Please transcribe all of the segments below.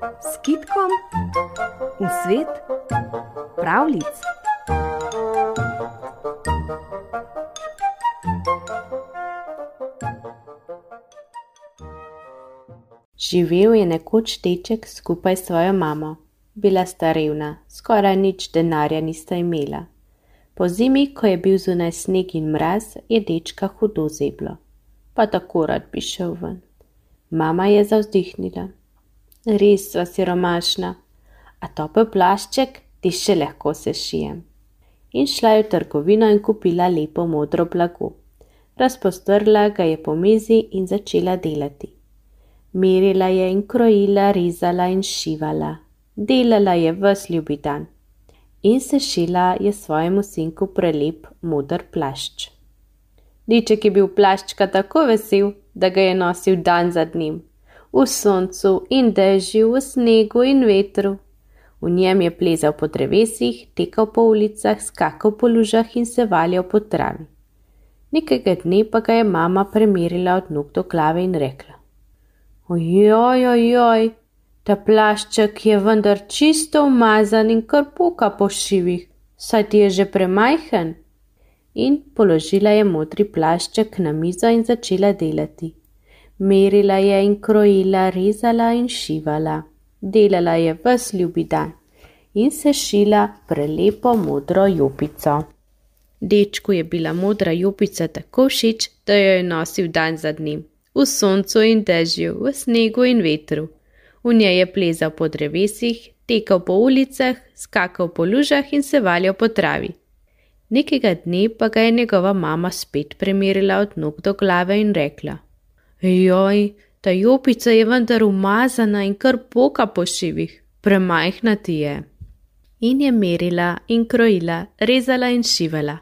s kitkom v svet pravlic. Živel je nekoč deček skupaj s svojo mamo. Bila sta revna, skoraj nič denarja nista imela. Po zimi, ko je bil zunaj sneg in mraz, je dečka hudo zeblo. Pa tako rad bi šel ven. Mama je zavzdihnila. Res sva siromašna, a topel plašček ti še lahko sešijem. In šla je v trgovino in kupila lepo modro blago. Razpostrla ga je po mizi in začela delati. Merila je in krojila, rezala in šivala. Delala je ves ljubi dan. In sešila je svojemu sinku prelep modr plašč. Diček je bil plaščka tako vesel, da ga je nosil dan za dnem, v soncu in dežju, v snegu in vetru. V njem je plezal po drevesih, tekal po ulicah, skakal po lužah in se valjal po travi. Nekega dne pa ga je mama premerila od nog do glave in rekla: Ojoj, ojoj, ta plašček je vendar čisto umazan in kar puka po šivih, saj ti je že premajhen in položila je modri plašček na mizo in začela delati. Merila je in krojila, rezala in šivala. Delala je ves ljubi dan in se šila prelepo modro jopico. Dečku je bila modra jopica tako všeč, da jo je nosil dan za dnem, v soncu in dežju, v snegu in vetru. V njej je plezal po drevesih, tekal po ulicah, skakal po lužah in se valjal po travi. Nekega dne pa ga je njegova mama spet premerila od nog do glave in rekla: Joj, ta jopica je vendar umazana in kar poka po šivih, premajhna ti je. In je merila in krojila, rezala in šivala.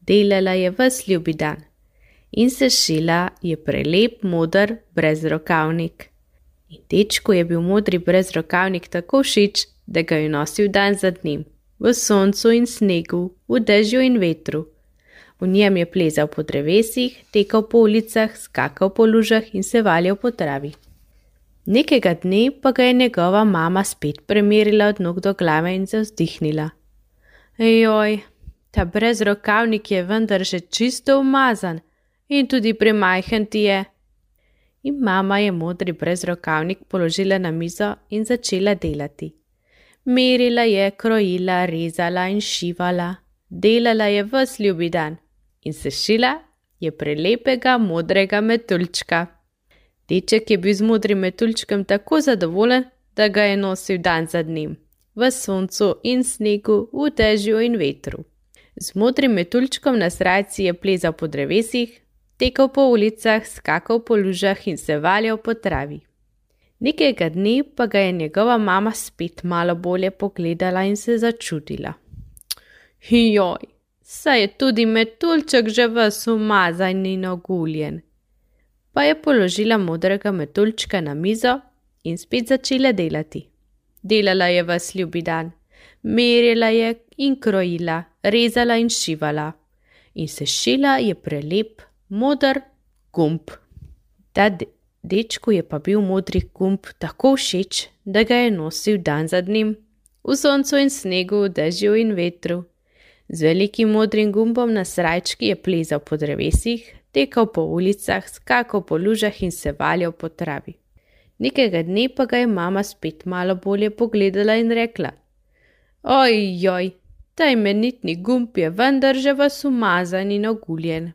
Delala je ves ljubi dan in se šila je prelep modr brezrokavnik. In dečku je bil modri brezrokavnik tako všeč, da ga je nosil dan za dnem v soncu in snegu, v dežju in vetru. V njem je plezal po drevesih, tekal po ulicah, skakal po lužah in se valjal po travi. Nekega dne pa ga je njegova mama spet premerila od nog do glave in zavzdihnila. Joj, ta brezrokavnik je vendar že čisto umazan in tudi premajhen ti je. In mama je modri brezrokavnik položila na mizo in začela delati. Merila je, krojila, rezala in šivala, delala je ves ljubi dan in sešila je prelepega modrega metuljčka. Deček je bil z modrim metuljčkom tako zadovoljen, da ga je nosil dan za dnem, v soncu in snegu, v dežju in vetru. Z modrim metuljčkom na srajci je plezal po drevesih, tekel po ulicah, skakal po lužah in se valjal po travi. Nekega dne pa ga je njegova mama spet malo bolje pogledala in se začudila. Joj, saj je tudi metulček že vas umazan in oguljen. Pa je položila modrega metulčka na mizo in spet začela delati. Delala je vas ljubi dan, merila je in krojila, rezala in šivala. In sešila je prelep, modr gumb. Ta Dečku je pa bil modri gumb tako všeč, da ga je nosil dan za dnem, v soncu in snegu, v dežju in vetru. Z velikim modrim gumbom na srajčki je plezal po drevesih, tekal po ulicah, skakal po lužah in se valjal po travi. Nekega dne pa ga je mama spet malo bolje pogledala in rekla: Ojoj, ta imenitni gumb je vendar že vas umazan in oguljen.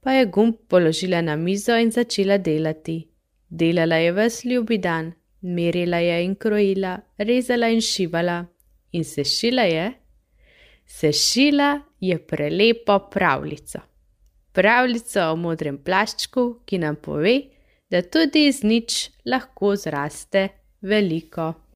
Pa je gumb položila na mizo in začela delati. Delala je ves ljubi dan, merila je in krojila, rezala in šivala in sešila je. Sešila je prelepo pravljico. Pravljico o modrem plaščku, ki nam pove, da tudi iz nič lahko zraste veliko.